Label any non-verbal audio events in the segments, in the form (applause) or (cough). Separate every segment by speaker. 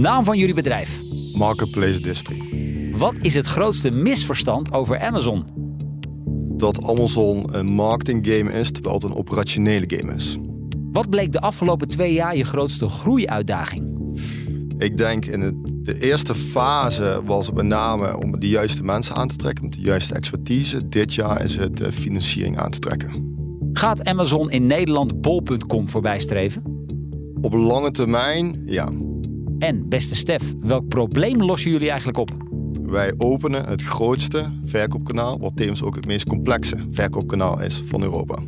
Speaker 1: Naam van jullie bedrijf.
Speaker 2: Marketplace Distri.
Speaker 1: Wat is het grootste misverstand over Amazon?
Speaker 2: Dat Amazon een marketing game is, terwijl het een operationele game is.
Speaker 1: Wat bleek de afgelopen twee jaar je grootste groeiuitdaging?
Speaker 2: Ik denk in de eerste fase was het met name om de juiste mensen aan te trekken, met de juiste expertise. Dit jaar is het de financiering aan te trekken.
Speaker 1: Gaat Amazon in Nederland bol.com voorbijstreven?
Speaker 2: Op lange termijn, ja.
Speaker 1: En beste Stef, welk probleem lossen jullie eigenlijk op?
Speaker 2: Wij openen het grootste verkoopkanaal, wat tevens ook het meest complexe verkoopkanaal is van Europa.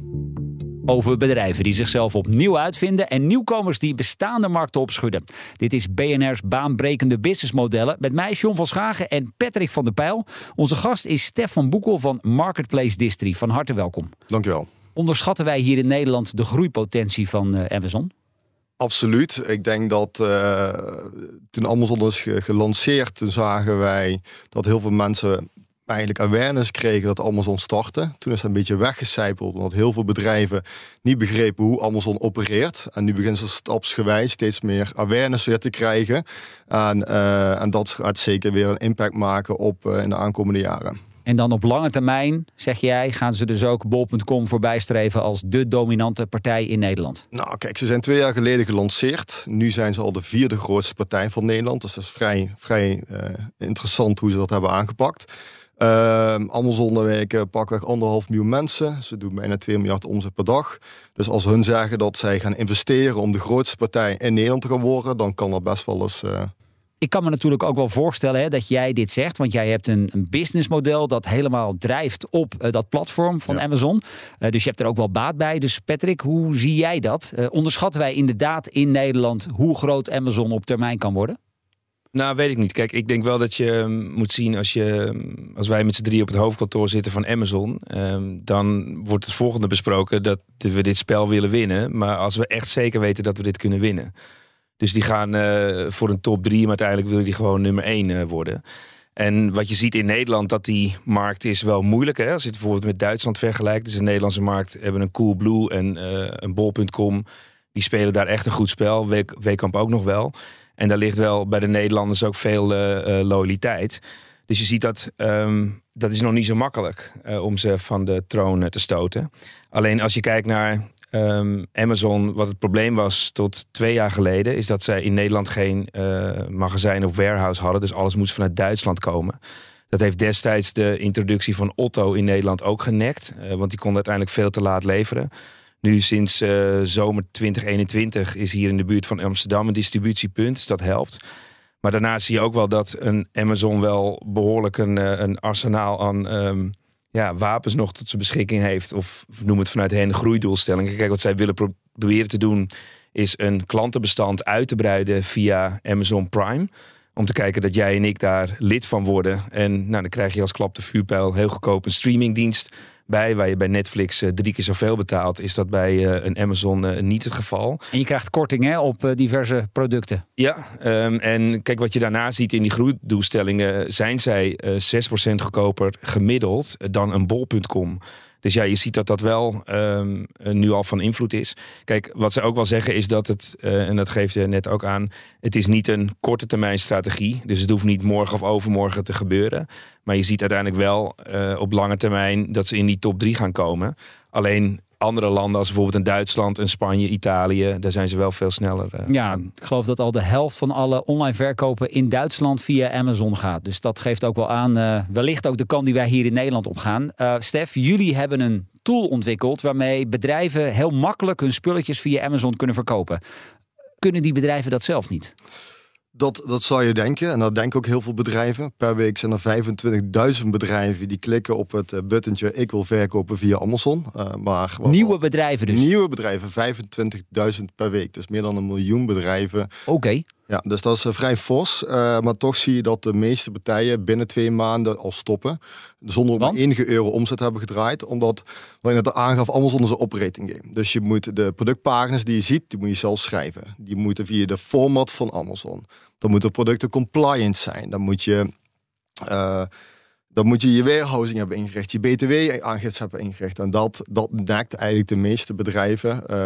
Speaker 1: Over bedrijven die zichzelf opnieuw uitvinden en nieuwkomers die bestaande markten opschudden. Dit is BNR's baanbrekende businessmodellen met mij John van Schagen en Patrick van der Pijl. Onze gast is Stefan Boekel van Marketplace Distri. Van harte welkom.
Speaker 2: Dankjewel.
Speaker 1: Onderschatten wij hier in Nederland de groeipotentie van uh, Amazon?
Speaker 2: Absoluut. Ik denk dat uh, toen Amazon is gelanceerd, toen zagen wij dat heel veel mensen eigenlijk awareness kregen dat Amazon startte. Toen is het een beetje weggecijpeld, omdat heel veel bedrijven niet begrepen hoe Amazon opereert. En nu beginnen ze stapsgewijs steeds meer awareness weer te krijgen. En, uh, en dat gaat zeker weer een impact maken op uh, in de aankomende jaren.
Speaker 1: En dan op lange termijn, zeg jij, gaan ze dus ook bol.com voorbijstreven als de dominante partij in Nederland?
Speaker 2: Nou, kijk, ze zijn twee jaar geleden gelanceerd. Nu zijn ze al de vierde grootste partij van Nederland. Dus dat is vrij, vrij uh, interessant hoe ze dat hebben aangepakt. Uh, Amazon werken pakweg anderhalf miljoen mensen. Ze doen bijna 2 miljard omzet per dag. Dus als hun zeggen dat zij gaan investeren om de grootste partij in Nederland te gaan worden, dan kan dat best wel eens. Uh...
Speaker 1: Ik kan me natuurlijk ook wel voorstellen hè, dat jij dit zegt, want jij hebt een, een businessmodel dat helemaal drijft op uh, dat platform van ja. Amazon. Uh, dus je hebt er ook wel baat bij. Dus Patrick, hoe zie jij dat? onderschatten wij inderdaad in Nederland hoe groot Amazon op termijn kan worden?
Speaker 3: Nou, weet ik niet. Kijk, ik denk wel dat je moet zien als, je, als wij met z'n drie op het hoofdkantoor zitten van Amazon, um, dan wordt het volgende besproken dat we dit spel willen winnen. Maar als we echt zeker weten dat we dit kunnen winnen. Dus die gaan uh, voor een top drie, maar uiteindelijk willen die gewoon nummer één uh, worden. En wat je ziet in Nederland, dat die markt is wel moeilijker. Hè? Als je het bijvoorbeeld met Duitsland vergelijkt. Dus de Nederlandse markt hebben een Coolblue en uh, een Bol.com. Die spelen daar echt een goed spel. Weekamp ook nog wel. En daar ligt wel bij de Nederlanders ook veel loyaliteit. Dus je ziet dat um, dat is nog niet zo makkelijk om ze van de troon te stoten. Alleen als je kijkt naar um, Amazon, wat het probleem was tot twee jaar geleden, is dat zij in Nederland geen magazijn of warehouse hadden. Dus alles moest vanuit Duitsland komen. Dat heeft destijds de introductie van Otto in Nederland ook genekt. want die kon uiteindelijk veel te laat leveren. Nu sinds uh, zomer 2021 is hier in de buurt van Amsterdam een distributiepunt. Dus dat helpt. Maar daarna zie je ook wel dat een Amazon wel behoorlijk een, een arsenaal aan um, ja, wapens nog tot zijn beschikking heeft. Of noem het vanuit hen groeidoelstellingen. Kijk, wat zij willen pro proberen te doen is een klantenbestand uit te breiden via Amazon Prime. Om te kijken dat jij en ik daar lid van worden. En nou, dan krijg je als klap de vuurpijl heel goedkoop een streamingdienst bij. Waar je bij Netflix uh, drie keer zoveel betaalt, is dat bij uh, een Amazon uh, niet het geval.
Speaker 1: En je krijgt korting hè, op diverse producten.
Speaker 3: Ja, um, en kijk wat je daarna ziet in die groeidoelstellingen. Zijn zij 6% goedkoper gemiddeld dan een bol.com. Dus ja, je ziet dat dat wel um, nu al van invloed is. Kijk, wat ze ook wel zeggen is dat het, uh, en dat geeft je net ook aan, het is niet een korte termijn strategie. Dus het hoeft niet morgen of overmorgen te gebeuren. Maar je ziet uiteindelijk wel uh, op lange termijn dat ze in die top 3 gaan komen. Alleen andere landen als bijvoorbeeld in Duitsland en Spanje, Italië, daar zijn ze wel veel sneller. Uh,
Speaker 1: ja, ik geloof dat al de helft van alle online verkopen in Duitsland via Amazon gaat. Dus dat geeft ook wel aan, uh, wellicht ook de kant die wij hier in Nederland op gaan. Uh, Stef, jullie hebben een tool ontwikkeld waarmee bedrijven heel makkelijk hun spulletjes via Amazon kunnen verkopen. Kunnen die bedrijven dat zelf niet?
Speaker 2: Dat, dat zou je denken. En dat denken ook heel veel bedrijven. Per week zijn er 25.000 bedrijven die klikken op het uh, buttentje ik wil verkopen via Amazon. Uh, maar
Speaker 1: nieuwe bedrijven dus?
Speaker 2: Nieuwe bedrijven, 25.000 per week. Dus meer dan een miljoen bedrijven.
Speaker 1: Oké.
Speaker 2: Ja, dus dat is uh, vrij fors. maar toch zie je dat de meeste partijen binnen twee maanden al stoppen. Zonder maar enige euro omzet hebben gedraaid. Omdat, wat je net aangaf, Amazon is een operating game. Dus je moet de productpagina's die je ziet, die moet je zelf schrijven. Die moeten via de format van Amazon. Dan moeten producten compliant zijn. Dan moet je, uh, dan moet je je warehousing hebben ingericht, je btw-aangifte hebben ingericht. En dat, dat nekt eigenlijk de meeste bedrijven, uh,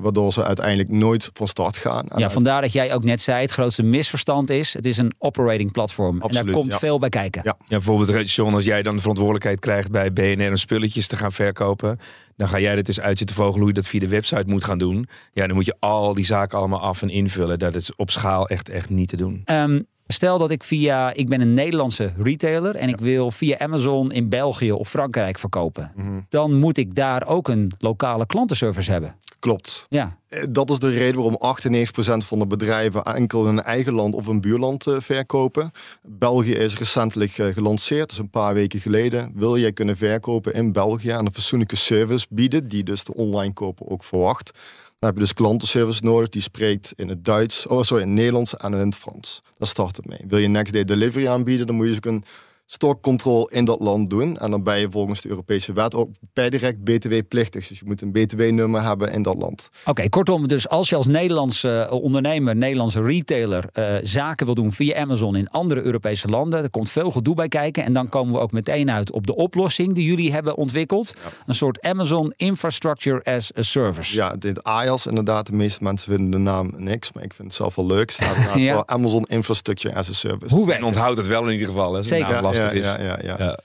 Speaker 2: waardoor ze uiteindelijk nooit van start gaan.
Speaker 1: ja, vandaar dat jij ook net zei, het grootste misverstand is, het is een operating platform. Absoluut, en daar komt veel bij kijken.
Speaker 3: Ja. ja, bijvoorbeeld John, als jij dan de verantwoordelijkheid krijgt bij BNR om spulletjes te gaan verkopen, dan ga jij het dus uit zitten vogelen hoe je dat via de website moet gaan doen. Ja, dan moet je al die zaken allemaal af en invullen. Dat is op schaal echt, echt niet te doen.
Speaker 1: Um, Stel dat ik via, ik ben een Nederlandse retailer en ik wil via Amazon in België of Frankrijk verkopen. Mhm. Dan moet ik daar ook een lokale klantenservice hebben.
Speaker 2: Klopt.
Speaker 1: Ja.
Speaker 2: Eh, dat is de reden waarom 98% van de bedrijven enkel in een eigen land of een buurland uh, verkopen. België is recentelijk uh, gelanceerd, dus een paar weken geleden. Wil jij kunnen verkopen in België en een fatsoenlijke service bieden, die dus de online koper ook verwacht dan heb je dus klantenservice nodig die spreekt in het Duits, oh sorry, in het Nederlands en in het Frans. Daar start het mee. Wil je next day delivery aanbieden, dan moet je dus een stokcontrole in dat land doen. En dan ben je volgens de Europese wet ook per direct BTW-plichtig. Dus je moet een BTW-nummer hebben in dat land.
Speaker 1: Oké, kortom, dus als je als Nederlandse uh, ondernemer, Nederlandse retailer uh, zaken wil doen via Amazon in andere Europese landen, er komt veel gedoe bij kijken. En dan komen we ook meteen uit op de oplossing die jullie hebben ontwikkeld. Een soort Amazon Infrastructure as a Service.
Speaker 2: Ja, dit AIAS inderdaad. De meeste mensen vinden de naam niks, maar ik vind het zelf wel leuk. Staat (laughs) ja. voor Amazon Infrastructure as a Service.
Speaker 3: Hoe werkt Onthoud het wel in ieder geval. Hè?
Speaker 1: Zeker
Speaker 2: ja, Ja, ja, ja.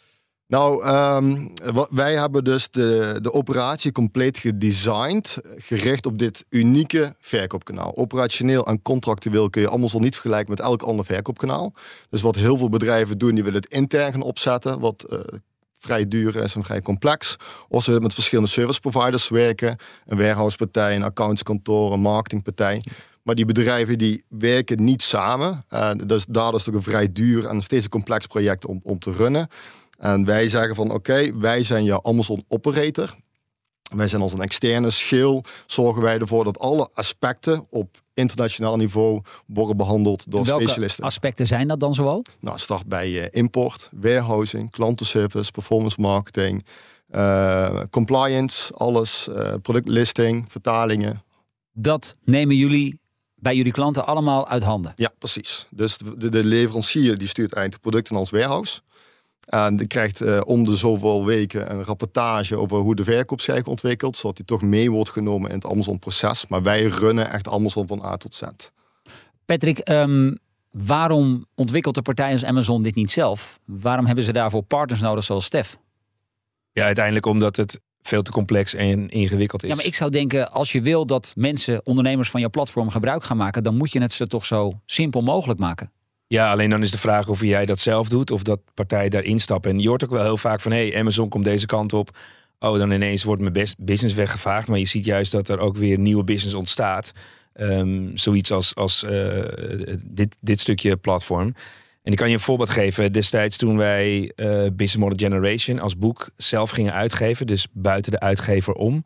Speaker 2: Nou, um, wij hebben dus de, de operatie compleet gedesigned, gericht op dit unieke verkoopkanaal. Operationeel en contractueel kun je Amazon niet vergelijken met elk ander verkoopkanaal. Dus wat heel veel bedrijven doen, die willen het intern gaan opzetten, wat uh, vrij duur is en vrij complex. Of ze met verschillende service providers werken, een warehousepartij, een accountskantoor, een marketingpartij. Maar die bedrijven die werken niet samen. Uh, dus daardoor is het ook een vrij duur en steeds een complex project om, om te runnen. En wij zeggen van oké, wij zijn jouw Amazon operator. Wij zijn als een externe schil, zorgen wij ervoor dat alle aspecten op internationaal niveau worden behandeld door
Speaker 1: welke
Speaker 2: specialisten.
Speaker 1: aspecten zijn dat dan zoal?
Speaker 2: Nou, start bij uh, import, warehousing, klantenservice, performance marketing, uh, compliance, alles, uh, productlisting, vertalingen.
Speaker 1: Dat nemen jullie bij jullie klanten allemaal uit handen.
Speaker 2: Ja, precies. Dus de, de leverancier die stuurt eigenlijk de producten als warehouse. En die krijgt uh, om de zoveel weken een rapportage over hoe de verkoop zich ontwikkelt, zodat die toch mee wordt genomen in het Amazon-proces. Maar wij runnen echt Amazon van A tot Z.
Speaker 1: Patrick, um, waarom ontwikkelt de partij als Amazon dit niet zelf? Waarom hebben ze daarvoor partners nodig zoals Stef?
Speaker 3: Ja, uiteindelijk omdat het veel te complex en ingewikkeld is.
Speaker 1: Ja, maar ik zou denken, als je wil dat mensen, ondernemers van jouw platform gebruik gaan maken, dan moet je het ze toch zo simpel mogelijk maken.
Speaker 3: Ja, alleen dan is de vraag of jij dat zelf doet of dat partijen daarin stappen. En je hoort ook wel heel vaak van, hé, hey, Amazon komt deze kant op. Oh, dan ineens wordt mijn best business weggevaagd. Maar je ziet juist dat er ook weer nieuwe business ontstaat. Um, zoiets als, als uh, dit, dit stukje platform. En ik kan je een voorbeeld geven. Destijds toen wij uh, Business Model Generation als boek zelf gingen uitgeven, dus buiten de uitgever om,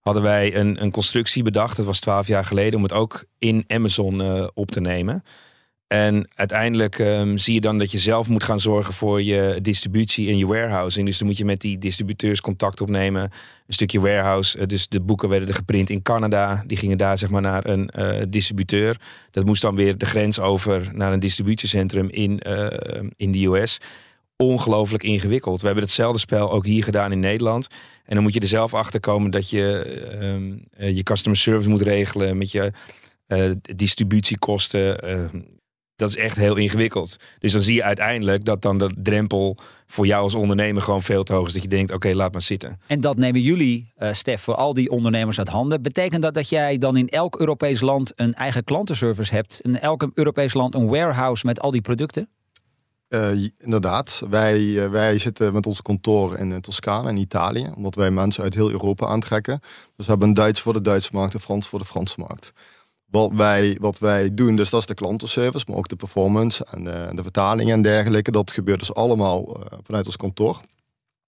Speaker 3: hadden wij een, een constructie bedacht. Dat was twaalf jaar geleden om het ook in Amazon uh, op te nemen. En uiteindelijk um, zie je dan dat je zelf moet gaan zorgen voor je distributie en je warehousing. Dus dan moet je met die distributeurs contact opnemen. Een stukje warehouse. Uh, dus de boeken werden geprint in Canada. Die gingen daar zeg maar naar een uh, distributeur. Dat moest dan weer de grens over naar een distributiecentrum in, uh, in de US. Ongelooflijk ingewikkeld. We hebben hetzelfde spel ook hier gedaan in Nederland. En dan moet je er zelf achter komen dat je um, je customer service moet regelen met je distributiekosten dat is echt heel ingewikkeld. Dus dan zie je uiteindelijk dat dan de drempel voor jou als ondernemer gewoon veel te hoog is. Dat je denkt, oké, laat maar zitten.
Speaker 1: En dat nemen jullie, uh, Stef, voor al die ondernemers uit handen. Betekent dat dat jij dan in elk Europees land een eigen klantenservice hebt? In elk Europees land een warehouse met al die producten?
Speaker 2: Uh, inderdaad, wij, uh, wij zitten met ons kantoor in Toscane in Italië, omdat wij mensen uit heel Europa aantrekken. Dus we hebben een Duits voor de Duitse markt, een Frans voor de Franse markt. Wat wij, wat wij doen, dus dat is de klantenservice, maar ook de performance en de, de vertaling en dergelijke. Dat gebeurt dus allemaal uh, vanuit ons kantoor.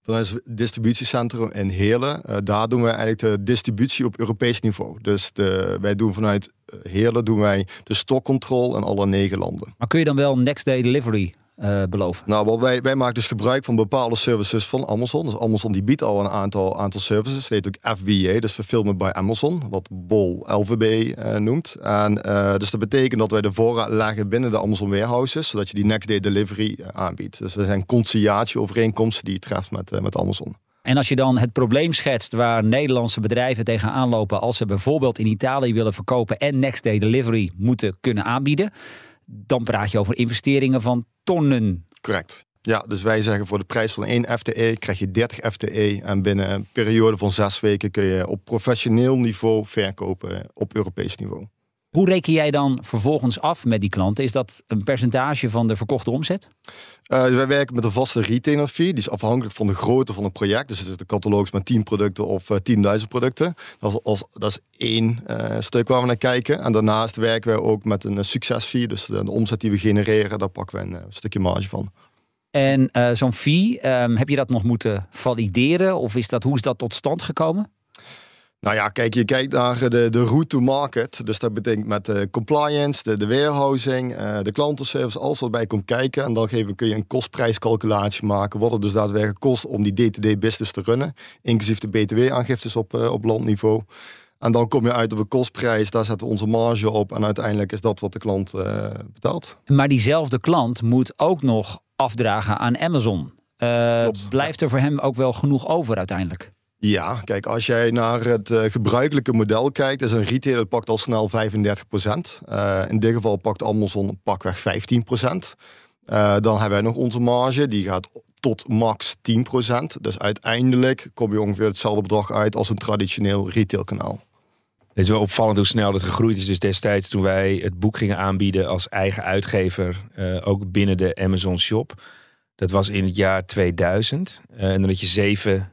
Speaker 2: Vanuit het distributiecentrum in Heerlen. Uh, daar doen wij eigenlijk de distributie op Europees niveau. Dus de, wij doen vanuit Heerlen doen wij de stokcontrole in alle negen landen.
Speaker 1: Maar kun je dan wel next day delivery uh, beloven?
Speaker 2: Nou, wat wij, wij maken dus gebruik van bepaalde services van Amazon. Dus Amazon die biedt al een aantal, aantal services. Dat heet ook FBA, dus Fulfillment by Amazon. Wat Bol LVB uh, noemt. En, uh, dus dat betekent dat wij de voorraad leggen binnen de Amazon warehouses. Zodat je die next day delivery aanbiedt. Dus er zijn conciliatieovereenkomsten die je treft met, met Amazon.
Speaker 1: En als je dan het probleem schetst waar Nederlandse bedrijven tegenaan lopen als ze bijvoorbeeld in Italië willen verkopen en next day delivery moeten kunnen aanbieden, dan praat je over investeringen van tonnen.
Speaker 2: Correct. Ja, dus wij zeggen voor de prijs van 1 FTE krijg je 30 FTE. En binnen een periode van zes weken kun je op professioneel niveau verkopen op Europees niveau.
Speaker 1: Hoe reken jij dan vervolgens af met die klanten? Is dat een percentage van de verkochte omzet?
Speaker 2: Uh, wij werken met een vaste retainer fee. Die is afhankelijk van de grootte van het project. Dus het is de catalogus met 10 producten of uh, 10.000 producten. Dat is, als, dat is één uh, stuk waar we naar kijken. En daarnaast werken wij ook met een succesfee. Dus de, de, omzet die we genereren, daar pakken we een stukje marge van.
Speaker 1: En zo'n fee, um, heb je dat nog moeten valideren? Of is dat, hoe is dat tot stand gekomen?
Speaker 2: Nou ja, kijk, je kijkt naar de, de route to market. Dus dat betekent met de compliance, de, de warehousing, uh, de klantenservice, alles wat bij komt kijken. En dan geven, kun je een kostprijscalculatie maken. Wat het dus daadwerkelijk kost om die day-to-day business te runnen. Inclusief de btw-aangiftes op, uh, op landniveau. En dan kom je uit op een kostprijs, daar zetten we onze marge op. En uiteindelijk is dat wat de klant uh, betaalt.
Speaker 1: Maar diezelfde klant moet ook nog afdragen aan Amazon. blijft er voor hem ook wel genoeg over uiteindelijk?
Speaker 2: Ja, kijk, als jij naar het uh, gebruikelijke model kijkt, is een retailer pakt al snel 35% uh, in dit geval pakt Amazon pakweg 15% uh, dan hebben wij nog onze marge, die gaat tot max 10% Dus uiteindelijk kom je ongeveer hetzelfde bedrag uit als een traditioneel retailkanaal.
Speaker 3: Het is wel opvallend hoe snel dat gegroeid is. Dus destijds toen wij het boek gingen aanbieden als eigen uitgever, ook binnen de Amazon Shop. Dat was in het jaar 2000. en dan had je zeven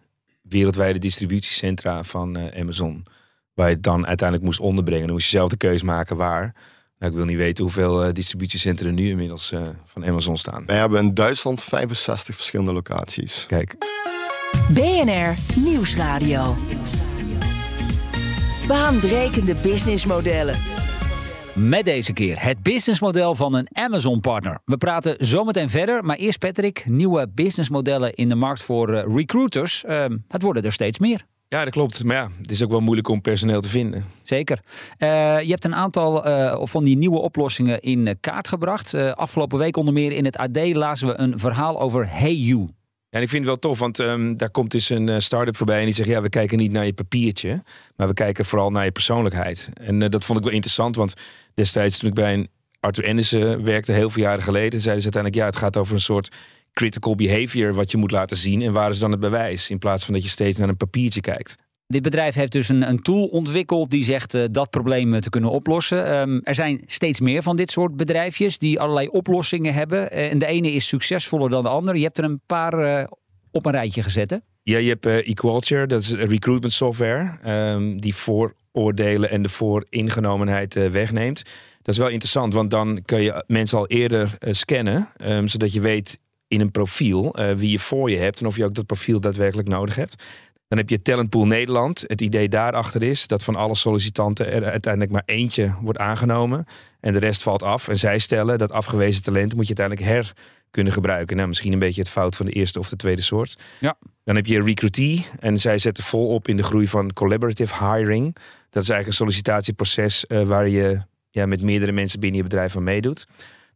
Speaker 3: wereldwijde distributiecentra van uh, Amazon. Waar je het dan uiteindelijk moest onderbrengen. Dan moest je zelf de keuze maken waar. Nou, ik wil niet weten hoeveel uh, distributiecentra nu inmiddels uh, van Amazon staan.
Speaker 2: Wij hebben in Duitsland 65 verschillende locaties.
Speaker 3: Kijk.
Speaker 4: BNR Nieuwsradio. Baanbrekende businessmodellen.
Speaker 1: Met deze keer het businessmodel van een Amazon-partner. We praten zometeen verder, maar eerst Patrick. Nieuwe businessmodellen in de markt voor uh, recruiters. Uh, het worden er steeds meer.
Speaker 3: Ja, dat klopt. Maar ja, het is ook wel moeilijk om personeel te vinden.
Speaker 1: Zeker. Uh, je hebt een aantal uh, van die nieuwe oplossingen in kaart gebracht. afgelopen week onder meer in het AD lazen we een verhaal over HeyU.
Speaker 3: Ja, en ik vind het wel tof, want um, daar komt dus een uh, start-up voorbij en die zegt: Ja, we kijken niet naar je papiertje, maar we kijken vooral naar je persoonlijkheid. En uh, dat vond ik wel interessant, want destijds toen ik bij een Arthur Andersen werkte, heel veel jaren geleden, zeiden ze uiteindelijk: Ja, het gaat over een soort critical behavior wat je moet laten zien. En waar is dan het bewijs? In plaats van dat je steeds naar een papiertje kijkt.
Speaker 1: Dit bedrijf heeft dus een, een tool ontwikkeld die zegt uh, dat probleem te kunnen oplossen. Um, er zijn steeds meer van dit soort bedrijfjes die allerlei oplossingen hebben. Uh, en de ene is succesvoller dan de andere. Je hebt er een paar op een rijtje gezet.
Speaker 3: Ja, je hebt Equalture, dat is recruitment software. Um, die vooroordelen en de vooringenomenheid wegneemt. Dat is wel interessant, want dan kun je mensen al eerder scannen. Um, zodat je weet in een profiel wie je voor je hebt. En of je ook dat profiel daadwerkelijk nodig hebt. Dan heb je Talentpool Nederland. Het idee daarachter is dat van alle sollicitanten er uiteindelijk maar eentje wordt aangenomen. En de rest valt af. En zij stellen dat afgewezen talenten moet je uiteindelijk her kunnen gebruiken. Nou, misschien een beetje het fout van de eerste of de tweede soort.
Speaker 1: Ja.
Speaker 3: Dan heb je Recruitee. En zij zetten vol op in de groei van collaborative hiring. Dat is eigenlijk een sollicitatieproces uh, waar je ja, met meerdere mensen binnen je bedrijf aan meedoet.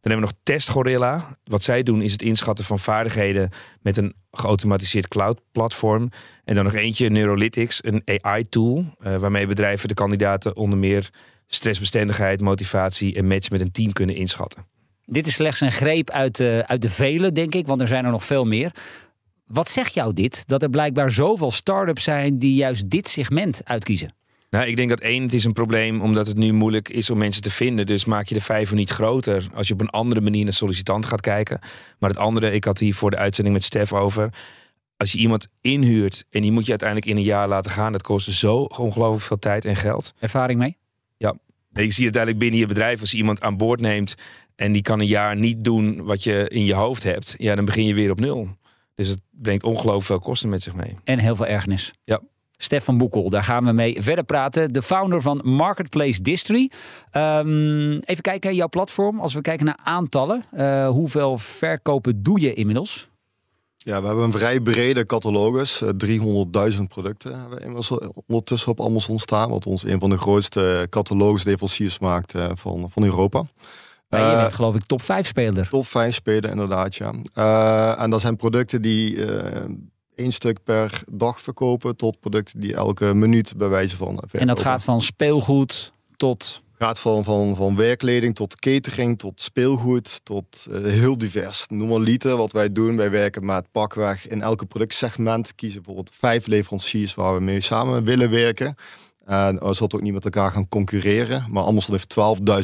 Speaker 3: Dan hebben we nog Testgorilla. Wat zij doen is het inschatten van vaardigheden met een geautomatiseerd cloud-platform. En dan nog eentje, Neurolytics, een AI-tool. Uh, waarmee bedrijven de kandidaten onder meer stressbestendigheid, motivatie en match met een team kunnen inschatten.
Speaker 1: Dit is slechts een greep uit de, uit de vele, denk ik, want er zijn er nog veel meer. Wat zegt jou dit? Dat er blijkbaar zoveel start-ups zijn die juist dit segment uitkiezen?
Speaker 3: Nou, ik denk dat één, het is een probleem omdat het nu moeilijk is om mensen te vinden. Dus maak je de vijver niet groter als je op een andere manier naar sollicitanten gaat kijken. Maar het andere, ik had hier voor de uitzending met Stef over. Als je iemand inhuurt en die moet je uiteindelijk in een jaar laten gaan, dat kost zo ongelooflijk veel tijd en geld.
Speaker 1: Ervaring mee?
Speaker 3: Ja, Nee, je ziet uiteindelijk binnen je bedrijf als je iemand aan boord neemt en die kan een jaar niet doen wat je in je hoofd hebt, ja, dan begin je weer op nul. Dus het brengt ongelooflijk veel kosten met zich mee.
Speaker 1: En heel veel ergernis.
Speaker 3: Ja.
Speaker 1: Stefan Boekel, daar gaan we mee verder praten. De founder van Marketplace Distry. Ehm, even kijken, jouw platform. Als we kijken naar aantallen. Uh, hoeveel verkopen doe je inmiddels?
Speaker 2: Ja, we hebben een vrij brede catalogus. 300.000 producten hebben we inmiddels ondertussen op Amazon staan. Wat ons een van de grootste catalogusleveranciers maakt uh, van, van Europa.
Speaker 1: Ja, je bent geloof ik top 5 speler.
Speaker 2: Top 5 speler, inderdaad, ja. Uh, en dat zijn producten die uh, één stuk per dag verkopen... tot producten die elke minuut bij wijze van verkopen.
Speaker 1: En dat gaat van speelgoed tot...
Speaker 2: gaat van, van, van werkkleding tot catering, tot speelgoed, tot uh, heel divers. Noem maar liter wat wij doen. Wij werken met pakweg in elke productsegment. Kiezen bijvoorbeeld vijf leveranciers waar we mee samen willen werken. En uh, zodat we ook niet met elkaar gaan concurreren. Maar Amazon heeft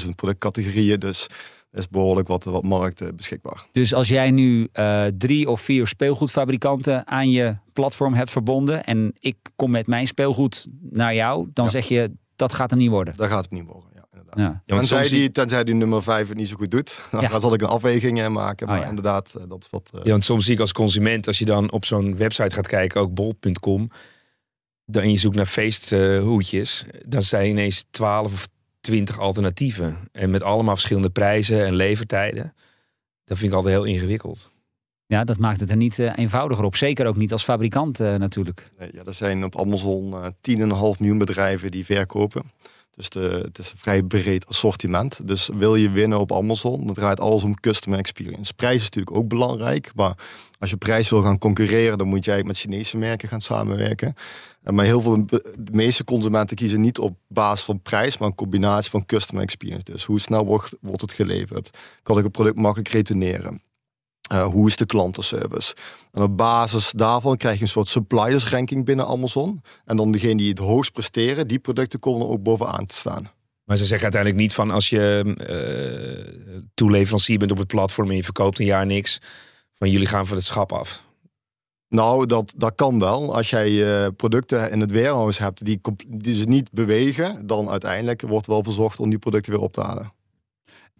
Speaker 2: 12.000 productcategorieën, dus er is behoorlijk wat, wat markt uh, beschikbaar.
Speaker 1: Dus als jij nu uh, drie of vier speelgoedfabrikanten aan je platform hebt verbonden en ik kom met mijn speelgoed naar jou, dan ja. zeg je dat gaat hem niet worden.
Speaker 2: Dat gaat het niet worden. Ja, inderdaad. Ja. Ja, tenzij, die, tenzij die nummer 5 het niet zo goed doet, (laughs) dan ja. zal ik een afweging maken. Maar oh, inderdaad, uh, dat is wat.
Speaker 3: Ja, want soms zie ik als consument, als je dan op zo'n website gaat kijken, ook bol.com, dan je zoekt naar feesthoedjes, dan zijn ineens 12 of 20 alternatieven. En met allemaal verschillende prijzen en levertijden. Dat vind ik altijd heel ingewikkeld.
Speaker 1: Ja, dat maakt het er niet uh, eenvoudiger op. Zeker ook niet als fabrikant uh, natuurlijk.
Speaker 2: Nee, ja, er zijn op Amazon uh, 10,5 miljoen bedrijven die verkopen. Dus het is een vrij breed assortiment. Dus wil je winnen op Amazon, dan draait alles om customer experience. Prijs is natuurlijk ook belangrijk. Maar als je prijs wil gaan concurreren, dan moet jij met Chinese merken gaan samenwerken. Maar heel veel, de meeste consumenten kiezen niet op basis van prijs, maar een combinatie van customer experience. Dus hoe snel wordt, wordt het geleverd? Kan ik een product makkelijk retourneren? Uh, hoe is de klantenservice? En op basis daarvan krijg je een soort suppliers ranking binnen Amazon. En dan degene die het hoogst presteren, die producten komen er ook bovenaan te staan.
Speaker 3: Maar ze zeggen uiteindelijk niet van als je uh, toeleverancier bent op het platform en je verkoopt een jaar niks, van jullie gaan van het schap af.
Speaker 2: Nou, dat, dat kan wel. Als jij uh, producten in het warehouse hebt die, die ze niet bewegen, dan uiteindelijk wordt wel verzocht om die producten weer op te halen.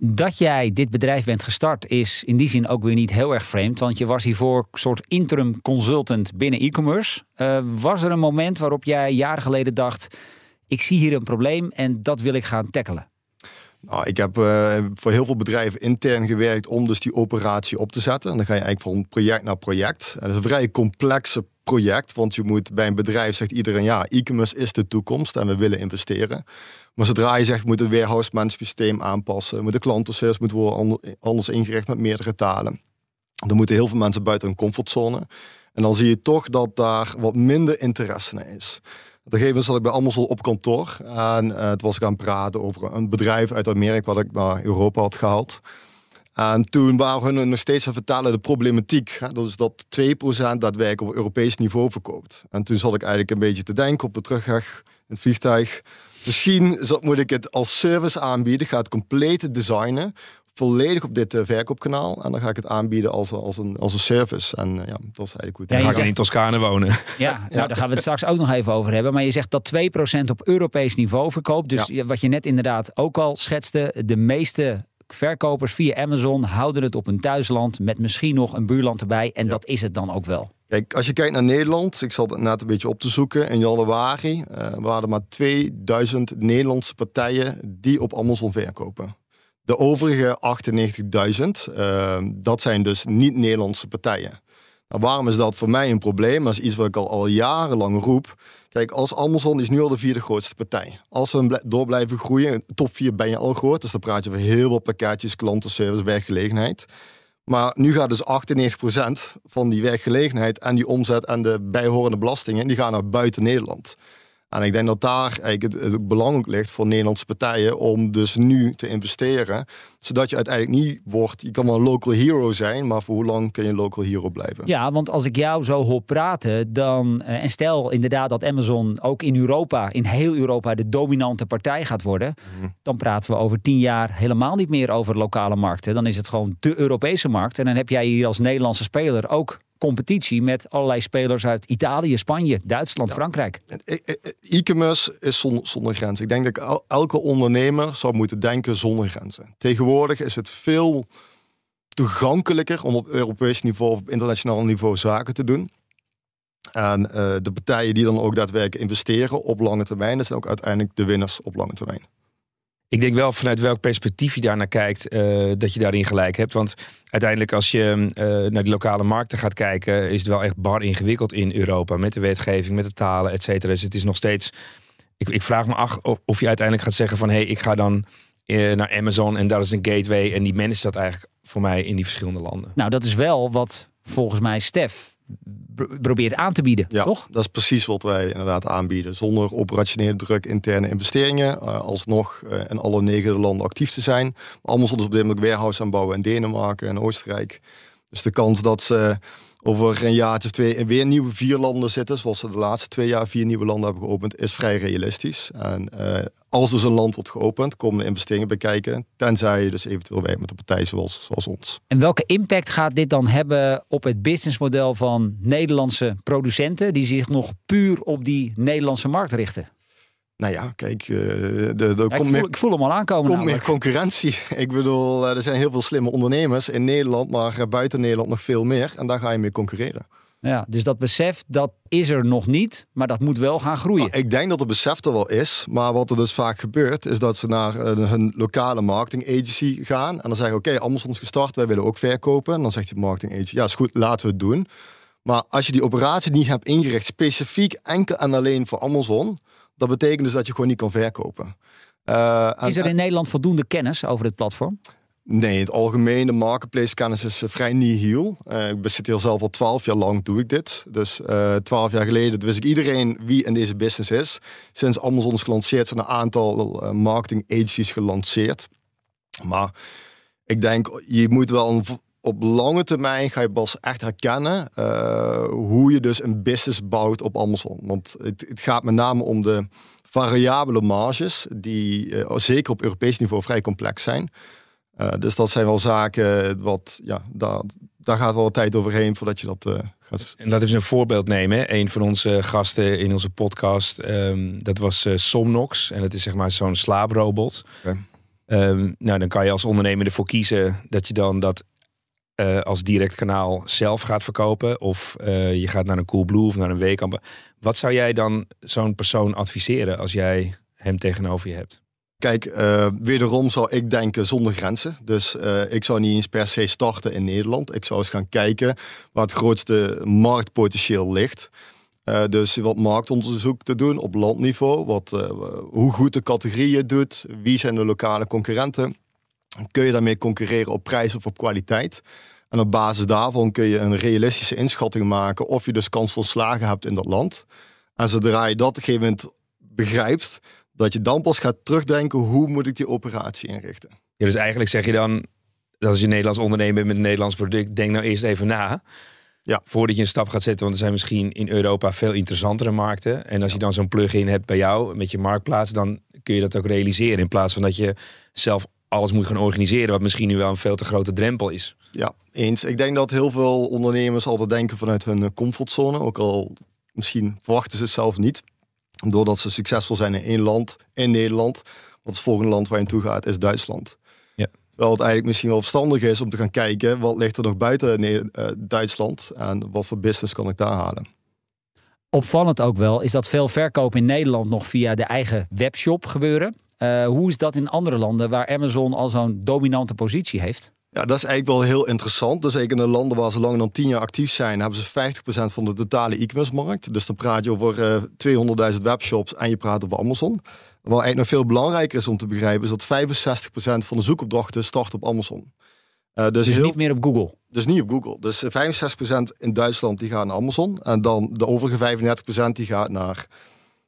Speaker 1: Dat jij dit bedrijf bent gestart is in die zin ook weer niet heel erg vreemd. Want je was hiervoor soort interim consultant binnen e-commerce. Uh, was er een moment waarop jij jaren geleden dacht... ik zie hier een probleem en dat wil ik gaan tackelen?
Speaker 2: Nou, ik heb uh, voor heel veel bedrijven intern gewerkt om dus die operatie op te zetten. En dan ga je eigenlijk van project naar project. En dat is een vrij complexe project, want je moet bij een bedrijf zegt iedereen ja, e-commerce is de toekomst en we willen investeren. Maar zodra je zegt, moet het warehouse management systeem aanpassen, moet de klantenservice moet worden anders ingericht met meerdere talen. Dan moeten heel veel mensen buiten hun comfortzone. En dan zie je toch dat daar wat minder interesse in is. Op een gegeven zat ik bij Amazon op kantoor. En uh, toen was ik aan het praten over een bedrijf uit Amerika wat ik naar Europa had gehaald. En toen waren we nog steeds aan vertellen de problematiek. Dat is dat 2% daadwerkelijk op Europees niveau verkoopt. En toen zat ik eigenlijk een beetje te denken op de terugweg in het vliegtuig. Misschien moet ik het als service aanbieden. Ik ga het compleet designen volledig op dit uh, verkoopkanaal. En dan ga ik het aanbieden als, als, een, als een service. En uh, ja, dat is eigenlijk goed.
Speaker 3: Ja,
Speaker 2: dan
Speaker 3: ga ik in Toscane wonen.
Speaker 1: Ja, ja. (laughs) Nou, daar gaan we het straks ook nog even over hebben. Maar je zegt dat 2% op Europees niveau verkoopt. Dus ja. wat je net inderdaad ook al schetste. De meeste verkopers via Amazon houden het op een thuisland. Met misschien nog een buurland erbij. En dat is het dan ook wel.
Speaker 2: Kijk, als je kijkt naar Nederland, ik zal het net een beetje op te zoeken. In januari uh, waren er maar 2000 Nederlandse partijen die op Amazon verkopen. De overige 98.000, uh, dat zijn dus niet-Nederlandse partijen. Nou, waarom is dat voor mij een probleem? Dat is iets wat ik al, al jarenlang roep. Kijk, als Amazon is nu al de vierde grootste partij. Als we door blijven groeien, top 4 ben je al groot. Dus dan praat je over heel veel pakketjes, klantenservice, werkgelegenheid. Maar nu gaat dus 98% van die werkgelegenheid en die omzet en de bijhorende belastingen, die gaan naar buiten Nederland. En ik denk dat daar eigenlijk het, het belang ligt voor Nederlandse partijen om dus nu te investeren. Zodat je uiteindelijk niet wordt, je kan wel een local hero zijn, maar voor hoe lang kun je een local hero blijven?
Speaker 1: Ja, want als ik jou zo hoor praten, dan, en stel inderdaad dat Amazon ook in Europa, in heel Europa, de dominante partij gaat worden, mm. dan praten we over tien jaar helemaal niet meer over lokale markten. Dan is het gewoon de Europese markt. En dan heb jij hier als Nederlandse speler ook competitie met allerlei spelers uit Italië, Spanje, Duitsland, Frankrijk.
Speaker 2: E-commerce is zonder, zonder grenzen. Ik denk dat elke ondernemer zou moeten denken zonder grenzen. Tegenwoordig is het veel toegankelijker om op Europees niveau of op internationaal niveau zaken te doen. En uh, de partijen die dan ook daadwerkelijk investeren op lange termijn, dat zijn ook uiteindelijk de winnaars op lange termijn.
Speaker 3: Ik denk wel vanuit welk perspectief je daar naar kijkt, uh, dat je daarin gelijk hebt. Want uiteindelijk als je uh, naar die lokale markten gaat kijken, is het wel echt bar ingewikkeld in Europa. Met de wetgeving, met de talen, et cetera. Dus het is nog steeds. Ik, ik vraag me af of je uiteindelijk gaat zeggen van hé, hey, ik ga dan naar Amazon en daar is een gateway. En die manage dat eigenlijk voor mij in die verschillende landen.
Speaker 1: Nou, dat is wel wat volgens mij Stef probeert aan te bieden,
Speaker 2: ja,
Speaker 1: toch?
Speaker 2: Dat is precies wat wij inderdaad aanbieden. Zonder operationele druk, interne investeringen, uh, alsnog uh, in alle negen landen actief te zijn. Allemaal zullen op dit moment warehouse aanbouwen in Denemarken en Oostenrijk. Dus de kans dat ze over een jaar of twee weer nieuwe vier landen zitten, zoals ze de laatste twee jaar vier nieuwe landen hebben geopend, is vrij realistisch. En uh, als dus een land wordt geopend, komen de investeringen bekijken, tenzij je dus eventueel werkt met een partij zoals, zoals ons.
Speaker 1: En welke impact gaat dit dan hebben op het businessmodel van Nederlandse producenten die zich nog puur op die Nederlandse markt richten?
Speaker 2: Nou ja, kijk, uh, de, de,
Speaker 1: ja, ik, voel, ik, voel, hem al aankomen.
Speaker 2: Komt meer concurrentie. (laughs) Ik bedoel, er zijn heel veel slimme ondernemers in Nederland, maar buiten Nederland nog veel meer. En daar ga je mee concurreren.
Speaker 1: Ja, dus dat besef, dat is er nog niet, maar dat moet wel gaan groeien.
Speaker 2: Nou, ik denk dat het besef er wel is, maar wat er dus vaak gebeurt, is dat ze naar uh, hun lokale marketing agency gaan en dan zeggen, oké, okay, Amazon is gestart, wij willen ook verkopen. En dan zegt die marketing agency, ja, is goed, laten we het doen. Maar als je die operatie niet hebt ingericht, specifiek enkel en alleen voor Amazon, dat betekent dus dat je gewoon niet kan verkopen.
Speaker 1: Uh, is er in Nederland voldoende kennis over het platform?
Speaker 2: Nee, in het algemeen, de marketplace kennis is uh, vrij nihil. Uh, ik zit hier zelf al twaalf jaar lang, doe ik dit. Dus twaalf jaar geleden wist ik iedereen wie in deze business is. Sinds Amazon is gelanceerd zijn een aantal marketing agencies gelanceerd. Maar ik denk, je moet wel een, op lange termijn ga je pas echt herkennen hoe je dus een business bouwt op Amazon. Want het, het gaat met name om de variabele marges, die uh, zeker op Europees niveau vrij complex zijn. Uh, dus dat zijn wel zaken wat, ja, daar, daar gaat wel tijd overheen voordat je dat uh, gaat.
Speaker 3: En laten we eens een voorbeeld nemen. Een van onze gasten in onze podcast, um, dat was Somnox. En dat is zeg maar zo'n slaaprobot. Okay. Um, nou, dan kan je als ondernemer ervoor kiezen dat je dan dat uh, als direct kanaal zelf gaat verkopen. Of uh, je gaat naar een Coolblue of naar een Weekamp. Wat zou jij dan zo'n persoon adviseren als jij hem tegenover je hebt?
Speaker 2: Kijk, uh, wederom zou ik denken zonder grenzen. Dus ik zou niet eens per se starten in Nederland. Ik zou eens gaan kijken waar het grootste marktpotentieel ligt. dus wat marktonderzoek te doen op landniveau. Wat, hoe goed de categorie het doet. Wie zijn de lokale concurrenten? kun je daarmee concurreren op prijs of op kwaliteit. En op basis daarvan kun je een realistische inschatting maken of je dus kans van slagen hebt in dat land. En zodra je dat op een gegeven moment begrijpt, dat je dan pas gaat terugdenken hoe moet ik die operatie inrichten.
Speaker 3: Ja, dus eigenlijk zeg je dan, dat als je Nederlands ondernemer met een Nederlands product, denk nou eerst even na. Ja. Voordat je een stap gaat zetten, want er zijn misschien in Europa veel interessantere markten. En als je dan zo'n plugin hebt bij jou met je marktplaats, dan kun je dat ook realiseren. In plaats van dat je zelf alles moet gaan organiseren, wat misschien nu wel een veel te grote drempel is.
Speaker 2: Ja, eens. Ik denk dat heel veel ondernemers altijd denken vanuit hun eh, comfortzone, ook al misschien verwachten ze het zelf niet. Doordat ze succesvol zijn in één land, in Nederland. Want het volgende land waar je naartoe gaat is Duitsland. Ja. Terwijl het eigenlijk misschien wel verstandig is om te gaan kijken wat ligt er nog buiten uh, Duitsland en wat voor business kan ik daar halen.
Speaker 1: Opvallend ook wel is dat veel verkoop in Nederland nog via de eigen webshop gebeuren. Uh, hoe is dat in andere landen waar Amazon al zo'n dominante positie heeft?
Speaker 2: Ja, dat is eigenlijk wel heel interessant. Dus eigenlijk in de landen waar ze langer dan 10 jaar actief zijn, hebben ze 50% van de totale e-commerce markt. Dus dan praat je over uh, 200.000 webshops en je praat over Amazon. Wat eigenlijk nog veel belangrijker is om te begrijpen, is dat 65% van de zoekopdrachten start op Amazon.
Speaker 1: Uh, dus dus heel... niet meer op Google?
Speaker 2: Dus niet op Google. Dus 65% in Duitsland die gaat naar Amazon. En dan de overige 35% die gaat naar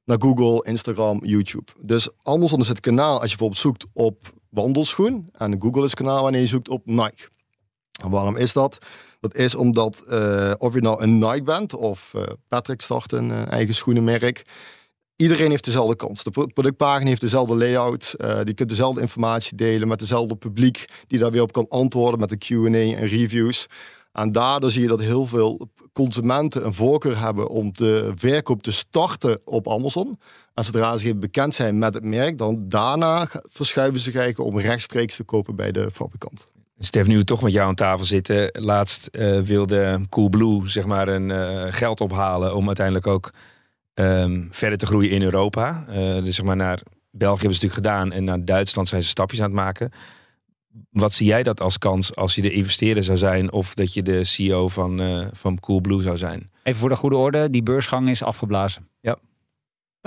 Speaker 2: naar Google, Instagram, YouTube. Dus Amazon is het kanaal als je bijvoorbeeld zoekt op wandelschoen. En Google is het kanaal wanneer je zoekt op Nike. En waarom is dat? Dat is omdat uh, of je nou een Nike bent of uh, Patrick start een uh, eigen schoenenmerk. Iedereen heeft dezelfde kans. De productpagina heeft dezelfde layout. die kunt dezelfde informatie delen met dezelfde publiek die daar weer op kan antwoorden met de Q&A en reviews. En daardoor zie je dat heel veel consumenten een voorkeur hebben om de verkoop te starten op Amazon. En zodra ze bekend zijn met het merk, dan daarna verschuiven ze kijken om rechtstreeks te kopen bij de fabrikant.
Speaker 3: Stef, nu we toch met jou aan tafel zitten. Laatst uh, wilde Coolblue zeg maar een uh, geld ophalen om uiteindelijk ook um, verder te groeien in Europa. Uh, dus zeg maar naar België hebben ze natuurlijk gedaan en naar Duitsland zijn ze stapjes aan het maken. Wat zie jij dat als kans als je de investeerder zou zijn of dat je de CEO van, uh, van Coolblue zou zijn?
Speaker 1: Even voor de goede orde, die beursgang is afgeblazen.
Speaker 3: Ja.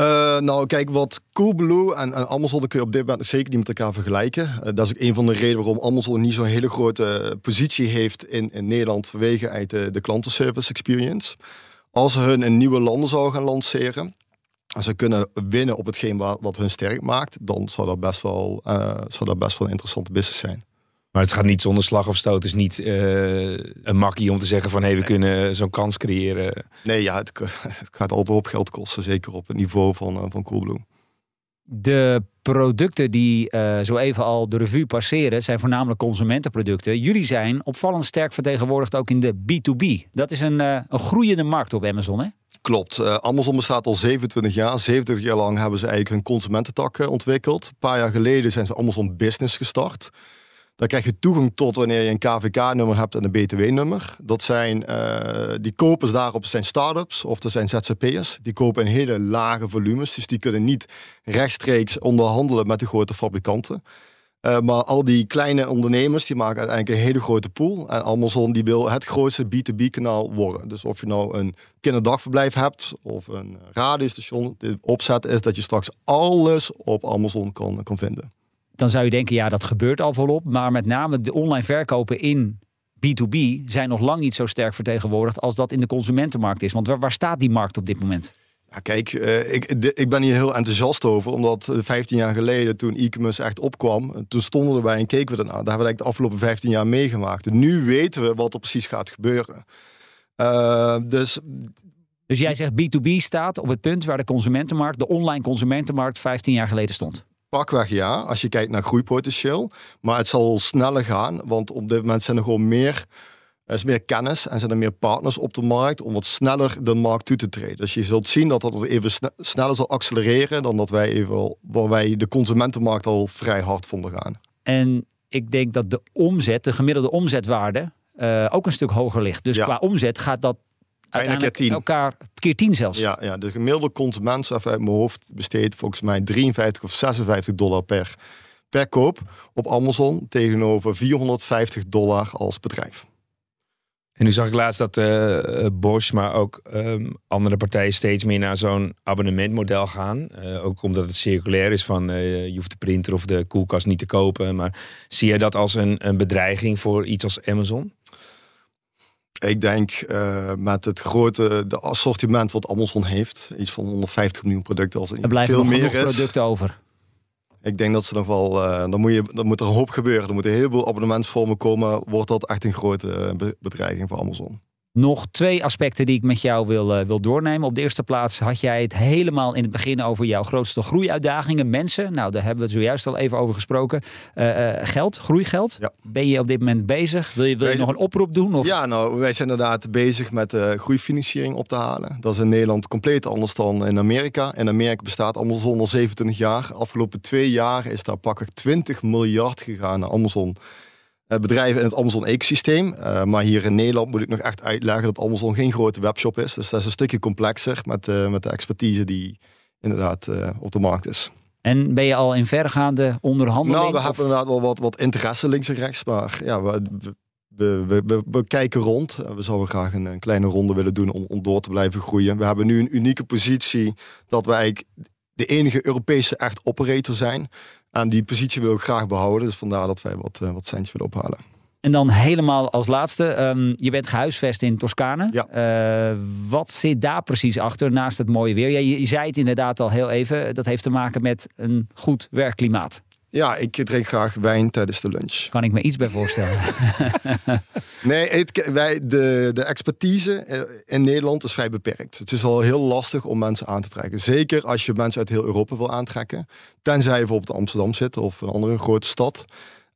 Speaker 2: Uh, nou, kijk, wat Coolblue en, en Amazon kun je op dit moment zeker niet met elkaar vergelijken. Uh, dat is ook een van de redenen waarom Amazon niet zo'n hele grote positie heeft in, in Nederland vanwege uit de, de klantenservice experience. Als ze hun in nieuwe landen zouden gaan lanceren, en ze kunnen winnen op hetgeen wat, wat hun sterk maakt, dan zou dat best wel, uh, zou dat best wel een interessante business zijn.
Speaker 3: Maar het gaat niet zonder slag of stoot. Het is niet uh, een makkie om te zeggen van hé, hey, we nee. kunnen zo'n kans creëren.
Speaker 2: Nee, ja, het, (laughs) het, gaat altijd op geld kosten. Zeker op het niveau van, uh, van Coolblue.
Speaker 1: De producten die uh, zo even al de revue passeren, zijn voornamelijk consumentenproducten. Jullie zijn opvallend sterk vertegenwoordigd ook in de B2B. Dat is een, een groeiende markt op Amazon, hè?
Speaker 2: Klopt. Uh, Amazon bestaat al 27 jaar. 27 jaar lang hebben ze eigenlijk hun consumententak uh, ontwikkeld. Een paar jaar geleden zijn ze Amazon Business gestart. Daar krijg je toegang tot wanneer je een KVK-nummer hebt en een BTW-nummer. Dat zijn, uh, die kopers daarop zijn start-ups of dat zijn ZZP'ers. Die kopen in hele lage volumes, dus die kunnen niet rechtstreeks onderhandelen met de grote fabrikanten. Uh, maar al die kleine ondernemers die maken uiteindelijk een hele grote pool. En Amazon die wil het grootste B2B-kanaal worden. Dus of je nou een kinderdagverblijf hebt of een radiostation. De opzet is dat je straks alles op Amazon kan, kan vinden.
Speaker 1: Dan zou je denken, ja dat gebeurt al volop. Maar met name de online verkopen in B2B zijn nog lang niet zo sterk vertegenwoordigd als dat in de consumentenmarkt is. Want waar, waar staat die markt op dit moment?
Speaker 2: Ja, kijk, uh, ik, ik ben hier heel enthousiast over, omdat 15 jaar geleden, toen e-commerce echt opkwam, toen stonden wij en keken we ernaar. Daar hebben we de afgelopen 15 jaar meegemaakt. En nu weten we wat er precies gaat gebeuren. Uh, dus.
Speaker 1: Dus jij zegt B2B staat op het punt waar de consumentenmarkt, de online consumentenmarkt, 15 jaar geleden stond?
Speaker 2: Pakweg ja, als je kijkt naar groeipotentieel. Maar het zal sneller gaan, want op dit moment zijn er gewoon meer er is meer kennis en zijn er meer partners op de markt om wat sneller de markt toe te treden. Dus je zult zien dat dat even sneller zal accelereren dan dat wij even, waar wij de consumentenmarkt al vrij hard vonden gaan.
Speaker 1: En ik denk dat de omzet, de gemiddelde omzetwaarde, uh, ook een stuk hoger ligt. Dus ja. qua omzet gaat dat uiteindelijk keer elkaar keer tien zelfs.
Speaker 2: Ja, ja, de gemiddelde consument, even uit mijn hoofd, besteedt volgens mij 53 of 56 dollar per, per koop op Amazon tegenover 450 dollar als bedrijf.
Speaker 3: En nu zag ik laatst dat uh, Bosch, maar ook um, andere partijen steeds meer naar zo'n abonnementmodel gaan. Uh, ook omdat het circulair is van uh, je hoeft de printer of de koelkast niet te kopen. Maar zie je dat als een, een bedreiging voor iets als Amazon?
Speaker 2: Ik denk met het grote de assortiment wat Amazon heeft, iets van 150 miljoen producten als
Speaker 1: er blijven
Speaker 2: veel
Speaker 1: nog
Speaker 2: meer
Speaker 1: genoeg
Speaker 2: is.
Speaker 1: producten over.
Speaker 2: Ik denk dat ze nog wel. Uh, dan, moet je, dan moet er een hoop gebeuren. Er moeten een heleboel abonnementsvormen komen. Wordt dat echt een grote bedreiging voor Amazon?
Speaker 1: Nog twee aspecten die ik met jou wil, uh, wil doornemen. Op de eerste plaats had jij het helemaal in het begin over jouw grootste groeiuitdagingen. Mensen, nou daar hebben we het zojuist al even over gesproken. Uh, geld, groeigeld.
Speaker 2: Ja.
Speaker 1: Ben je op dit moment bezig? Wil je, wil je nog een oproep doen? Of?
Speaker 2: Ja, nou wij zijn inderdaad bezig met groeifinanciering op te halen. Dat is in Nederland compleet anders dan in Amerika. In Amerika bestaat Amazon al 27 jaar. Afgelopen twee jaar is daar pakkelijk 20 miljard gegaan naar Amazon bedrijven in het Amazon-ecosysteem. Uh, maar hier in Nederland moet ik nog echt uitleggen dat Amazon geen grote webshop is. Dus dat is een stukje complexer met, uh, met de expertise die inderdaad uh, op de markt is.
Speaker 1: En ben je al in vergaande onderhandelingen?
Speaker 2: Nou, we hebben inderdaad wel wat, wat interesse links en rechts. Maar ja, we, we, we, we, we kijken rond. We zouden graag een, een, kleine ronde willen doen om, om door te blijven groeien. We hebben nu een unieke positie dat wij de enige Europese echt operator zijn. En die positie wil ik graag behouden. Dus vandaar dat wij wat, uh, wat centjes willen ophalen.
Speaker 1: En dan helemaal als laatste, um, je bent gehuisvest in Toscane.
Speaker 2: Ja.
Speaker 1: Uh, wat zit daar precies achter naast het mooie weer? Ja, je, je, zei het inderdaad al heel even, dat heeft te maken met een goed werkklimaat.
Speaker 2: Ja, ik drink graag wijn tijdens de lunch.
Speaker 1: Kan ik me iets bij voorstellen? (laughs)
Speaker 2: nee, het, wij, de, de expertise in Nederland is vrij beperkt. Het is al heel lastig om mensen aan te trekken. Zeker als je mensen uit heel Europa wil aantrekken. Tenzij je bijvoorbeeld in Amsterdam zit of een andere grote stad.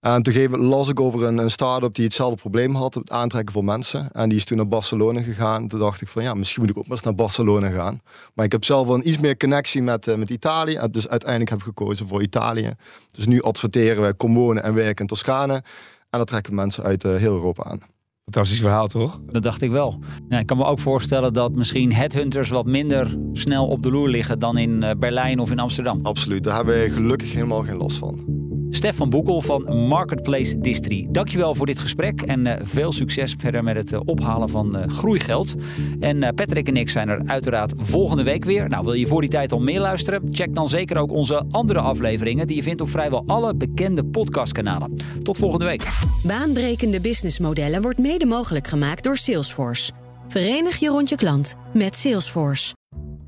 Speaker 2: En toen gegeven las ik over een, een start-up die hetzelfde probleem had, het aantrekken van mensen. En die is toen naar Barcelona gegaan. Toen dacht ik van ja, misschien moet ik ook maar eens naar Barcelona gaan. Maar ik heb zelf wel een iets meer connectie met, uh, met Italië. En dus uiteindelijk heb ik gekozen voor Italië. Dus nu adverteren we, kom wonen en werken in Toscane. En dat trekken mensen uit uh, heel Europa aan.
Speaker 3: Fantastisch verhaal, toch?
Speaker 1: Dat dacht ik wel. Ja, ik kan me ook voorstellen dat misschien headhunters wat minder snel op de loer liggen dan in uh, Berlijn of in Amsterdam.
Speaker 2: Absoluut, daar hebben we gelukkig helemaal geen last van.
Speaker 1: Stefan Boekel van Marketplace Distri. Dankjewel voor dit gesprek en uh, veel succes verder met het uh, ophalen van uh, groeigeld. En Patrick en ik zijn er uiteraard volgende week weer. Nou, wil je voor die tijd al meer luisteren? Check dan zeker ook onze andere afleveringen die je vindt op vrijwel alle bekende podcastkanalen. Tot volgende week.
Speaker 5: Baanbrekende businessmodellen wordt mede mogelijk gemaakt door Salesforce. Verenig je rond je klant met Salesforce.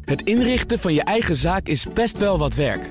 Speaker 6: Het inrichten van je eigen zaak is best wel wat werk.